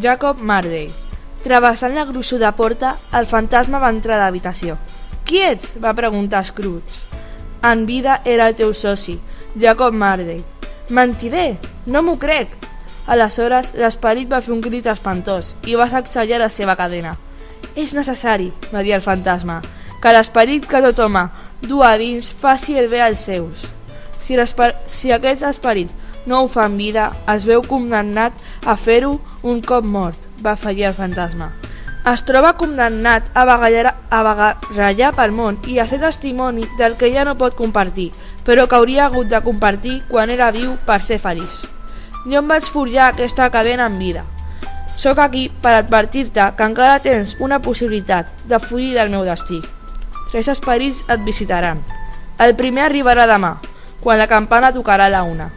Jacob Marley. Travessant la gruixuda porta, el fantasma va entrar a l'habitació. Qui ets? va preguntar Scrooge. En vida era el teu soci, Jacob Marley. Mentider! No m'ho crec! Aleshores, l'esperit va fer un crit espantós i va sacsejar la seva cadena. És necessari, va dir el fantasma, que l'esperit que tot home du a dins faci el bé als seus. Si, si aquest esperit no ho fa en vida, es veu condemnat a fer-ho un cop mort, va afegir el fantasma. Es troba condemnat a vagallar, a vagallar pel món i a ser testimoni del que ja no pot compartir, però que hauria hagut de compartir quan era viu per ser feliç. Jo em vaig forjar aquesta cadena en vida. Sóc aquí per advertir-te que encara tens una possibilitat de fugir del meu destí. Tres esperits et visitaran. El primer arribarà demà, quan la campana tocarà la una.